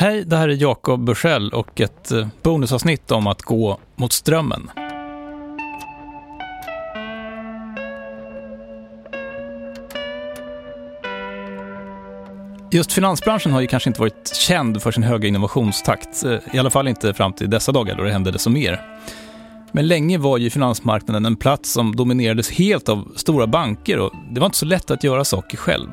Hej, det här är Jakob Bursell och ett eh, bonusavsnitt om att gå mot strömmen. Just finansbranschen har ju kanske inte varit känd för sin höga innovationstakt, eh, i alla fall inte fram till dessa dagar då det hände desto mer. Men länge var ju finansmarknaden en plats som dominerades helt av stora banker och det var inte så lätt att göra saker själv.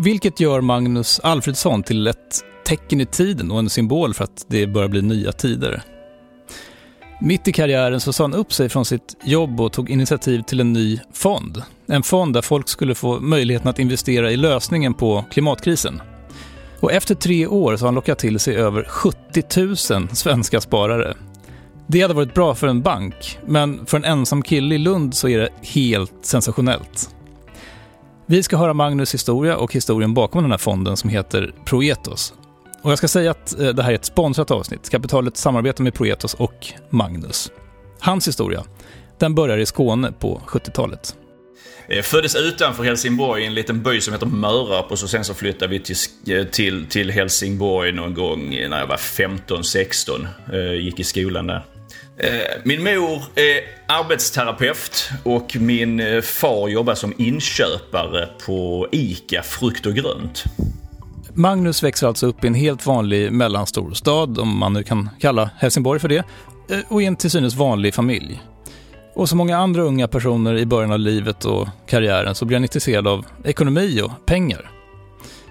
Vilket gör Magnus Alfredsson till ett tecken i tiden och en symbol för att det börjar bli nya tider. Mitt i karriären så sa han upp sig från sitt jobb och tog initiativ till en ny fond. En fond där folk skulle få möjligheten att investera i lösningen på klimatkrisen. Och efter tre år så har han lockat till sig över 70 000 svenska sparare. Det hade varit bra för en bank, men för en ensam kille i Lund så är det helt sensationellt. Vi ska höra Magnus historia och historien bakom den här fonden som heter Proetos. Och jag ska säga att eh, det här är ett sponsrat avsnitt. Kapitalet samarbetar med Proetos och Magnus. Hans historia, den börjar i Skåne på 70-talet. Jag eh, föddes utanför Helsingborg i en liten by som heter Mörarp och så sen så flyttade vi till, eh, till, till Helsingborg någon gång när jag var 15-16. Gick i skolan där. Eh, min mor är arbetsterapeut och min eh, far jobbar som inköpare på ICA Frukt och Grönt. Magnus växer alltså upp i en helt vanlig mellanstor stad, om man nu kan kalla Helsingborg för det, eh, och i en till synes vanlig familj. Och som många andra unga personer i början av livet och karriären så blir han intresserad av ekonomi och pengar.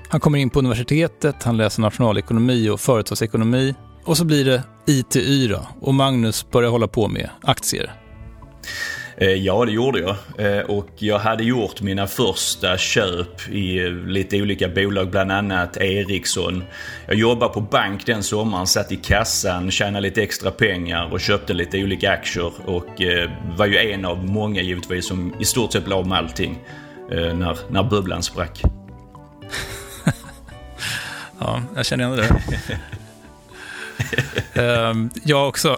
Han kommer in på universitetet, han läser nationalekonomi och företagsekonomi och så blir det IT-yra och Magnus börjar hålla på med aktier. Eh, ja, det gjorde jag. Eh, och jag hade gjort mina första köp i eh, lite olika bolag, bland annat Ericsson. Jag jobbade på bank den sommaren, satt i kassan, tjänade lite extra pengar och köpte lite olika aktier. Och var ju en av många givetvis som i stort sett la om allting när, när bubblan sprack. ja, jag känner igen det. Ehm, jag också.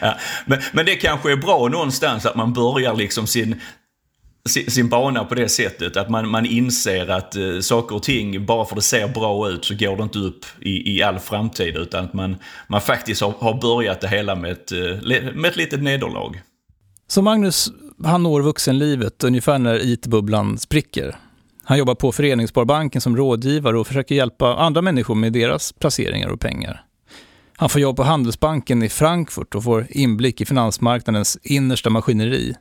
ja, men, men det kanske är bra någonstans att man börjar liksom sin, sin, sin bana på det sättet. Att man, man inser att uh, saker och ting, bara för att det ser bra ut så går det inte upp i, i all framtid. Utan att man, man faktiskt har, har börjat det hela med ett, uh, med ett litet nederlag. Så Magnus, han når vuxenlivet ungefär när IT-bubblan spricker. Han jobbar på Föreningssparbanken som rådgivare och försöker hjälpa andra människor med deras placeringar och pengar. Han får jobb på Handelsbanken i Frankfurt och får inblick i finansmarknadens innersta maskineri.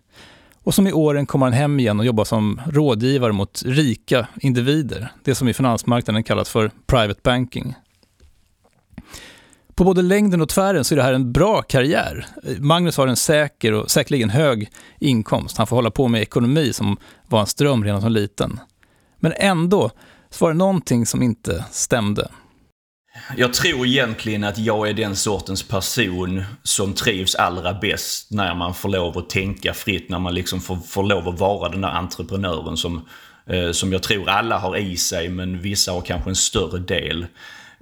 Och som i åren kommer han hem igen och jobbar som rådgivare mot rika individer. Det som i finansmarknaden kallas för private banking. På både längden och tvären så är det här en bra karriär. Magnus har en säker och säkerligen hög inkomst. Han får hålla på med ekonomi som var hans dröm redan som liten. Men ändå så var det någonting som inte stämde. Jag tror egentligen att jag är den sortens person som trivs allra bäst när man får lov att tänka fritt, när man liksom får, får lov att vara den där entreprenören som, eh, som jag tror alla har i sig, men vissa har kanske en större del.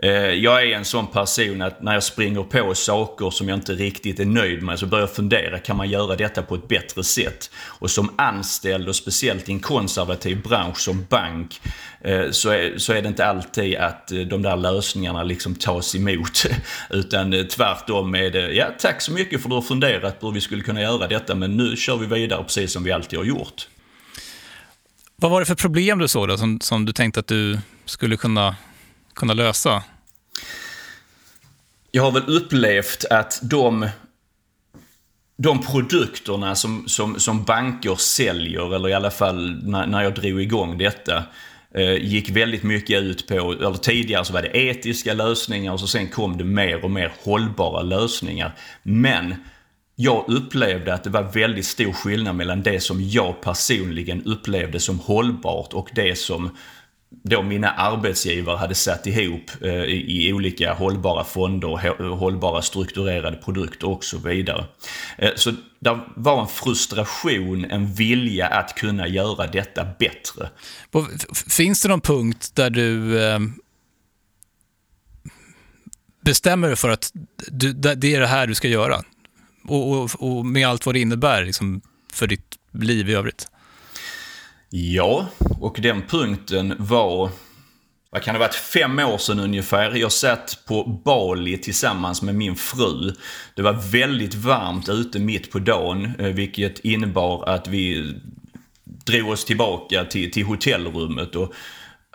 Eh, jag är en sån person att när jag springer på saker som jag inte riktigt är nöjd med så börjar jag fundera, kan man göra detta på ett bättre sätt? Och som anställd och speciellt i en konservativ bransch som bank eh, så är, så är det inte alltid att eh, de där lösningarna liksom tas emot. Utan tvärtom är det, ja tack så mycket för att du har funderat på hur vi skulle kunna göra detta men nu kör vi vidare precis som vi alltid har gjort. Vad var det för problem du såg då som, som du tänkte att du skulle kunna kunna lösa? Jag har väl upplevt att de, de produkterna som, som, som banker säljer, eller i alla fall när, när jag drog igång detta, eh, gick väldigt mycket ut på, eller tidigare så var det etiska lösningar och så sen kom det mer och mer hållbara lösningar. Men jag upplevde att det var väldigt stor skillnad mellan det som jag personligen upplevde som hållbart och det som då mina arbetsgivare hade satt ihop eh, i, olika hållbara fonder, hållbara strukturerade produkter och så vidare. Eh, så det var en frustration, en vilja att kunna göra detta bättre. Finns det någon punkt där du eh, bestämmer dig för att du, det är det här du ska göra? Och, och, och med allt vad det innebär liksom, för ditt liv i övrigt? Ja, och den punkten var vad kan det varit, fem år sedan ungefär. Jag satt på Bali tillsammans med min fru. Det var väldigt varmt ute mitt på dagen, eh, vilket innebar att vi drog oss tillbaka till, till hotellrummet och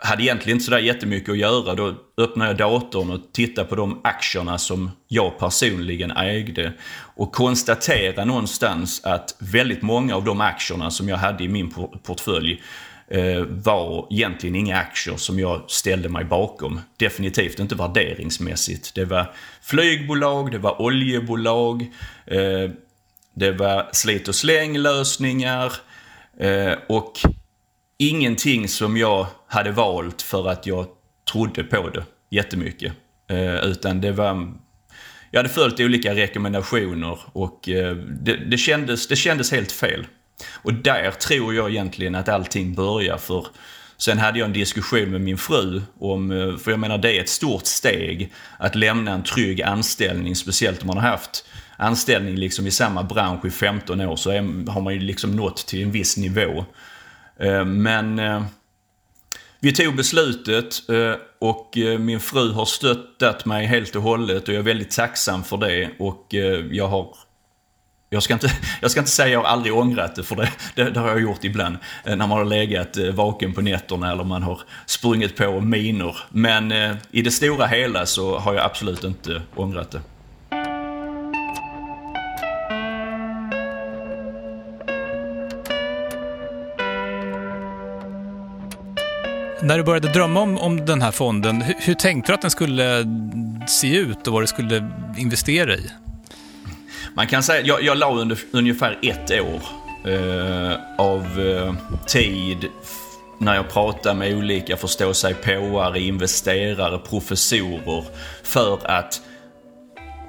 hade egentligen inte sådär jättemycket att göra. Då öppnade jag datorn och tittade på de aktierna som jag personligen ägde. Och konstaterade någonstans att väldigt många av de aktierna som jag hade i min portfölj eh, var egentligen inga aktier som jag ställde mig bakom. Definitivt inte värderingsmässigt. Det var flygbolag, det var oljebolag, eh, det var slit och släng-lösningar eh, och ingenting som jag hade valt för att jag trodde på det jättemycket. Eh, utan det var... Jag hade följt olika rekommendationer och eh, det, det, kändes, det kändes helt fel. Och där tror jag egentligen att allting börjar för Sen hade jag en diskussion med min fru om, eh, för jag menar det är ett stort steg att lämna en trygg anställning, speciellt om man har haft anställning liksom i samma bransch i 15 år så är, har man ju liksom nått till en viss nivå. Eh, men eh, vi tog beslutet eh, och min fru har stöttat mig helt och hållet och jag är väldigt tacksam för det och jag har jag ska, inte, jag ska inte säga att jag har aldrig ångrat det, för det, det, det, har jag gjort ibland. När man har legat vaken på nätterna eller man har sprungit på minor. Men i det stora hela så har jag absolut inte ångrat det. När du började drömma om, om den här fonden, hur, hur tänkte du att den skulle se ut och vad du skulle investera i? Man kan säga, jag, jag la under ungefär ett år eh, av eh, tid när jag pratade med olika förståsigpåare, investerare, professorer för att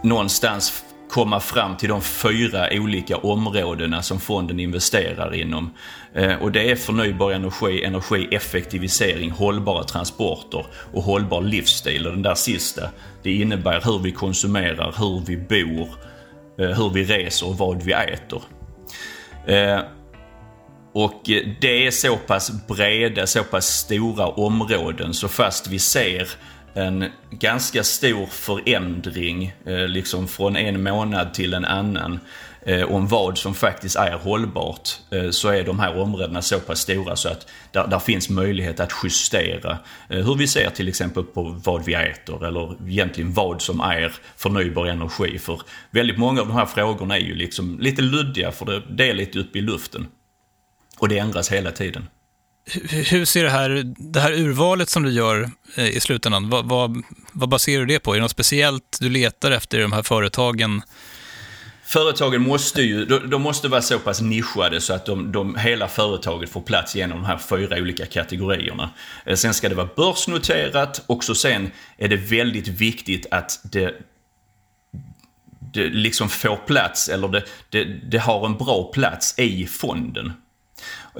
någonstans komma fram till de fyra olika områdena som fonden investerar inom. Eh, och det är förnybar energi, energieffektivisering, hållbara transporter och hållbar livsstil. Och den där sista, det innebär hur vi konsumerar, hur vi bor, eh, hur vi reser och vad vi äter. Eh, och det är så pass breda, så pass stora områden så fast vi ser en ganska stor förändring eh, liksom från en månad till en annan eh, om vad som faktiskt är hållbart eh, så är de här områdena så pass stora så att där, där finns möjlighet att justera hur vi ser till exempel på vad vi äter eller egentligen vad som är förnybar energi. För väldigt många av de här frågorna är ju liksom lite luddiga för det, det är lite uppe i luften. Och det ändras hela tiden. Hur ser det här, det här urvalet som du gör eh, i slutändan, vad, vad, vad baserar du det på? Är det något speciellt du letar efter i de här företagen? Företagen måste ju, de måste vara så pass nischade så att de, de, hela företaget får plats genom de här fyra olika kategorierna. Eh, sen ska det vara börsnoterat och så sen är det väldigt viktigt att det, det liksom får plats, eller det, det, det har en bra plats i fonden.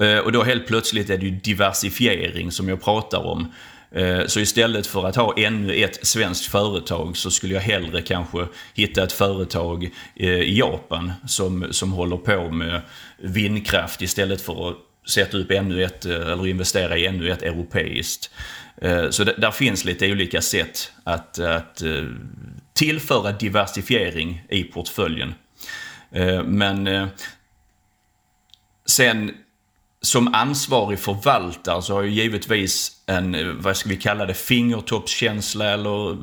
Eh, och då helt plötsligt är det ju diversifiering som jag pratar om. Eh, så istället för att ha ännu ett svenskt företag så skulle jag hellre kanske hitta ett företag eh, i Japan som, som håller på med vindkraft istället för att sätta upp ännu ett, eller investera i ännu ett europeiskt. Så det, där finns lite olika sätt att, att tillföra diversifiering i portföljen. Men sen som ansvarig förvaltare så har jag givetvis en, eh, vad ska vi kalla det, fingertoppskänsla eller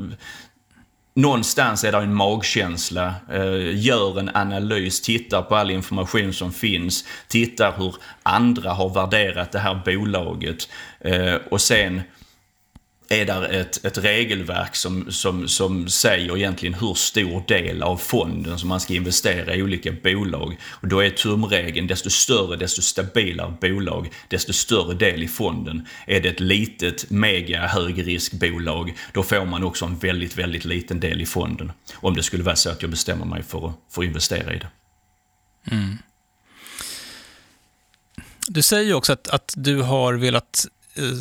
Någonstans är det en magkänsla. Eh, gör en analys, tittar på all information som finns, tittar hur andra har värderat det här bolaget eh, och sen är där ett, ett regelverk som, som, som säger egentligen hur stor del av fonden som man ska investera i olika bolag. Och då är tumregeln, desto större, desto stabilare bolag, desto större del i fonden. Är det ett litet, mega högriskbolag, då får man också en väldigt, väldigt liten del i fonden. Om det skulle vara så att jag bestämmer mig för att, för att investera i det. Mm. Du säger också att, att du har velat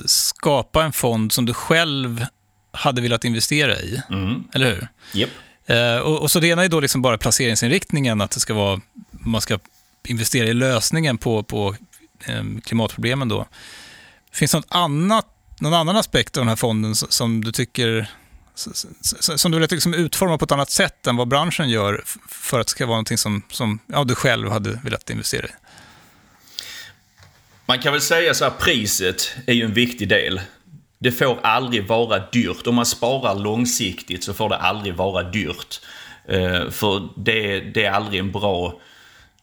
skapa en fond som du själv hade velat investera i. Mm. Eller hur? Yep. Eh, och, och, så det ena är då liksom bara placeringsinriktningen, att det ska vara, man ska investera i lösningen på, på klimatproblemen då. Finns det något annat, någon annan aspekt av den här fonden som du tycker som du vill liksom utforma på ett annat sätt än vad branschen gör för att det ska vara någonting som, som ja, du själv hade velat investera i? Man kan väl säga så här, priset är ju en viktig del. Det får aldrig vara dyrt. Om man sparar långsiktigt så får det aldrig vara dyrt. Eh, för det, det, är aldrig en bra,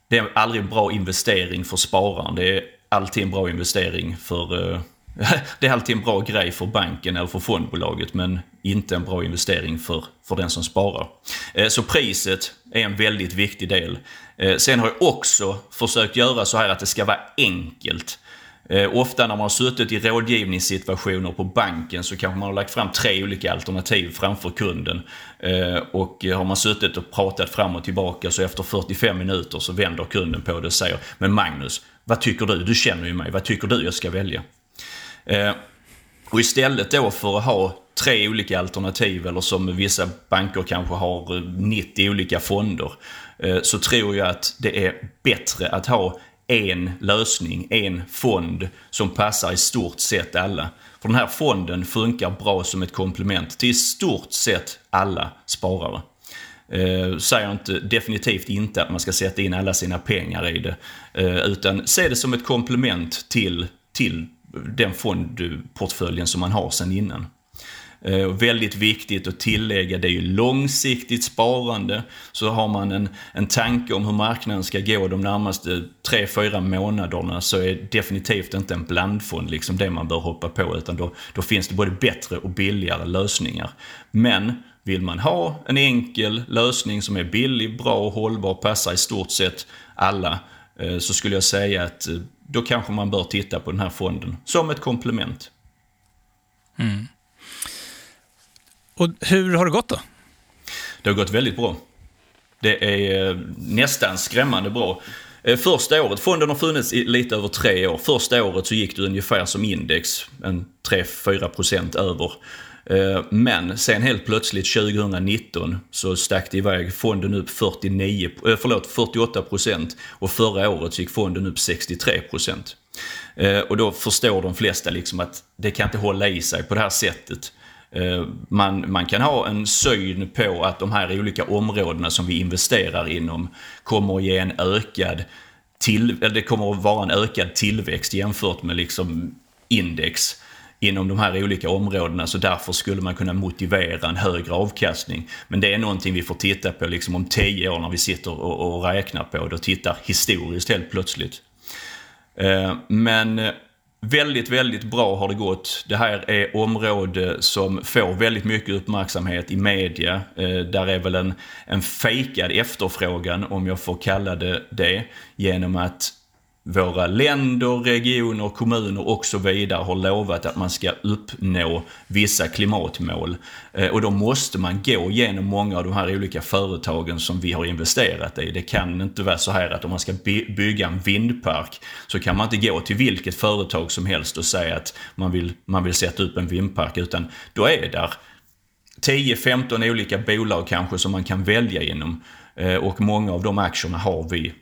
det är aldrig en bra investering för spararen. Det är alltid en bra investering för eh, det är alltid en bra grej för banken eller för fondbolaget men inte en bra investering för, för den som sparar. Eh, så priset är en väldigt viktig del. Eh, sen har jag också försökt göra så här att det ska vara enkelt. Eh, ofta när man har suttit i rådgivningssituationer på banken så kanske man har lagt fram tre olika alternativ framför kunden. Och har man suttit och pratat fram och tillbaka så efter 45 minuter så vänder kunden på det och säger Men Magnus, vad tycker du? Du känner ju mig. Vad tycker du jag ska välja? Och istället då för att ha tre olika alternativ eller som vissa banker kanske har eh, 90 olika fonder. Eh, så tror jag att det är bättre att ha en lösning, en fond som passar i stort sett alla. För den här fonden funkar bra som ett komplement till i stort sett alla sparare. Eh, säger inte, definitivt inte att man ska sätta in alla sina pengar i det. Eh, utan se det som ett komplement till, till den fondportföljen som man har sedan innan. Eh, väldigt viktigt att tillägga, det är ju långsiktigt sparande. Så har man en, en tanke om hur marknaden ska gå de närmaste 3-4 månaderna så är definitivt inte en blandfond liksom det man bör hoppa på utan då, då finns det både bättre och billigare lösningar. Men vill man ha en enkel lösning som är billig, bra och hållbar, passar i stort sett alla eh, så skulle jag säga att eh, då kanske man bör titta på den här fonden som ett komplement. Mm. Och hur har det gått då? Det har gått väldigt bra. Det är eh, nästan skrämmande bra. Eh, första året, fonden har funnits i lite över tre år. Första året så gick det ungefär som index, en 3-4% över. Eh, men sen helt plötsligt 2019 så stack det iväg fonden upp 49, eh, förlåt, 48 procent och förra året så gick fonden upp 63 procent. Eh, och då förstår de flesta liksom att det kan inte hålla i sig på det här sättet. Man, man kan ha en syn på att de här olika områdena som vi investerar inom kommer att ge en ökad till, eller det kommer att vara en ökad tillväxt jämfört med liksom index inom de här olika områdena så därför skulle man kunna motivera en högre avkastning. Men det är någonting vi får titta på liksom om tio år när vi sitter och, och räknar på det och tittar historiskt helt plötsligt. Eh, men eh, väldigt, väldigt bra har det gått. Det här är område som får väldigt mycket uppmärksamhet i media. Eh, där är väl en, en fejkad efterfrågan, om jag får kalla det det, genom att våra länder, regioner, kommuner och så vidare har lovat att man ska uppnå vissa klimatmål. Eh, och då måste man gå igenom många av de här olika företagen som vi har investerat i. Det kan inte vara så här att om man ska bygga en vindpark så kan man inte gå till vilket företag som helst och säga att man vill, man vill sätta upp en vindpark utan då är där 10-15 olika bolag kanske som man kan välja inom. Eh, och många av de aktierna har vi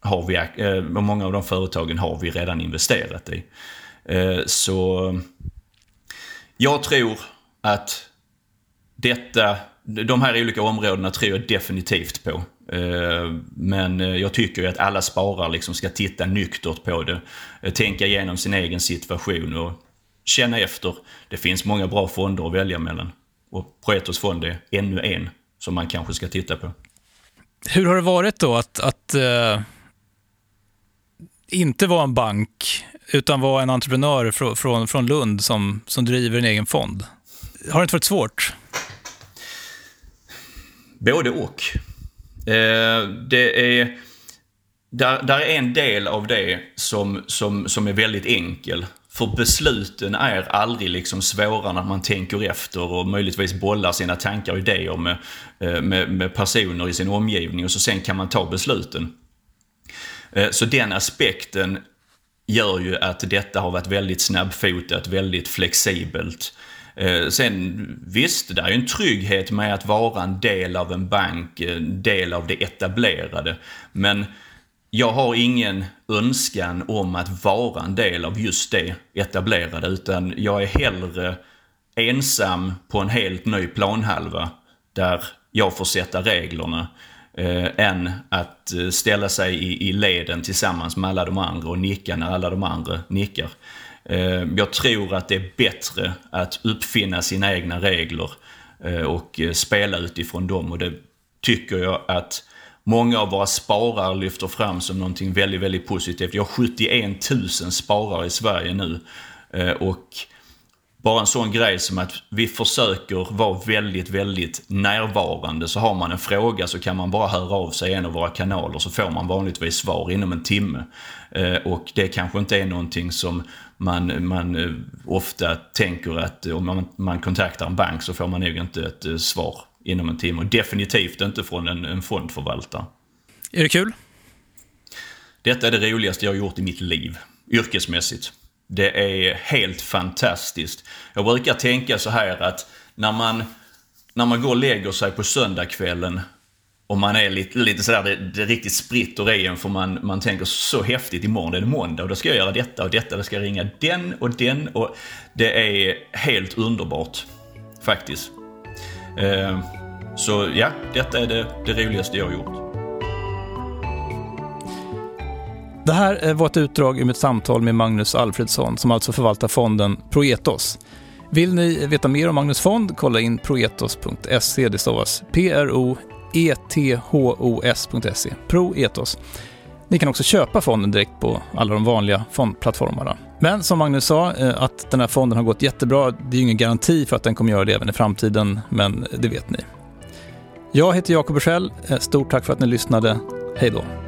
har vi, eh, och många av de företagen har vi redan investerat i. Eh, så jag tror att detta, de här olika områdena tror jag definitivt på. Eh, men jag tycker ju att alla sparare liksom ska titta nyktert på det. Tänka igenom sin egen situation och känna efter. Det finns många bra fonder att välja mellan. Och Proetos fond är ännu en som man kanske ska titta på. Hur har det varit då att, att inte var en bank, utan var en entreprenör från, från, från Lund som, som driver en egen fond. Har det inte varit svårt? Både och. Eh, det är... Där, där är en del av det som, som, som är väldigt enkel. För besluten är aldrig liksom svåra när man tänker efter och möjligtvis bollar sina tankar och idéer med, eh, med, med personer i sin omgivning och så sen kan man ta besluten. Eh, så den aspekten gör ju att detta har varit väldigt snabbfotat, väldigt flexibelt. Eh, sen visst, det är ju en trygghet med att vara en del av en bank, en del av det etablerade. Men jag har ingen önskan om att vara en del av just det etablerade utan jag är hellre ensam på en helt ny planhalva där jag får sätta reglerna eh, än att eh, ställa sig i, i leden tillsammans med alla de andra och nicka när alla de andra nickar. Eh, jag tror att det är bättre att uppfinna sina egna regler eh, och eh, spela utifrån dem och det tycker jag att många av våra sparare lyfter fram som någonting väldigt, väldigt positivt. Vi har 71 000 sparare i Sverige nu eh, och bara en sån grej som att vi försöker vara väldigt, väldigt närvarande. Så har man en fråga så kan man bara höra av sig i en av våra kanaler så får man vanligtvis svar inom en timme. Eh, och det kanske inte är någonting som man, man eh, ofta tänker att om man, man kontaktar en bank så får man nog inte ett eh, svar inom en timme. Och definitivt inte från en, en fondförvaltare. Är det kul? Detta är det roligaste jag har gjort i mitt liv, yrkesmässigt. Det är helt fantastiskt. Jag brukar tänka så här att när man, när man går och lägger sig på söndagskvällen och man är lite, lite sådär, det, det riktigt spritter i en för man, man tänker så häftigt, imorgon är det måndag och då ska jag göra detta och detta, då ska jag ringa den och den och det är helt underbart. Faktiskt. Eh, så ja, detta är det, det roligaste jag har gjort. Det här eh, var ett utdrag ur mitt samtal med Magnus Alfredsson som alltså förvaltar fonden Proetos. Vill ni veta mer om Magnus fond, kolla in proetos.se. Det stavas P-R-O-E-T-H-O-S.se. Proetos. Ni kan också köpa fonden direkt på alla de vanliga fondplattformarna. Men som Magnus sa, eh, att den här fonden har gått jättebra, det är ju ingen garanti för att den kommer göra det även i framtiden, men det vet ni. Jag heter Jakob Bursell. Eh, stort tack för att ni lyssnade. Hej då!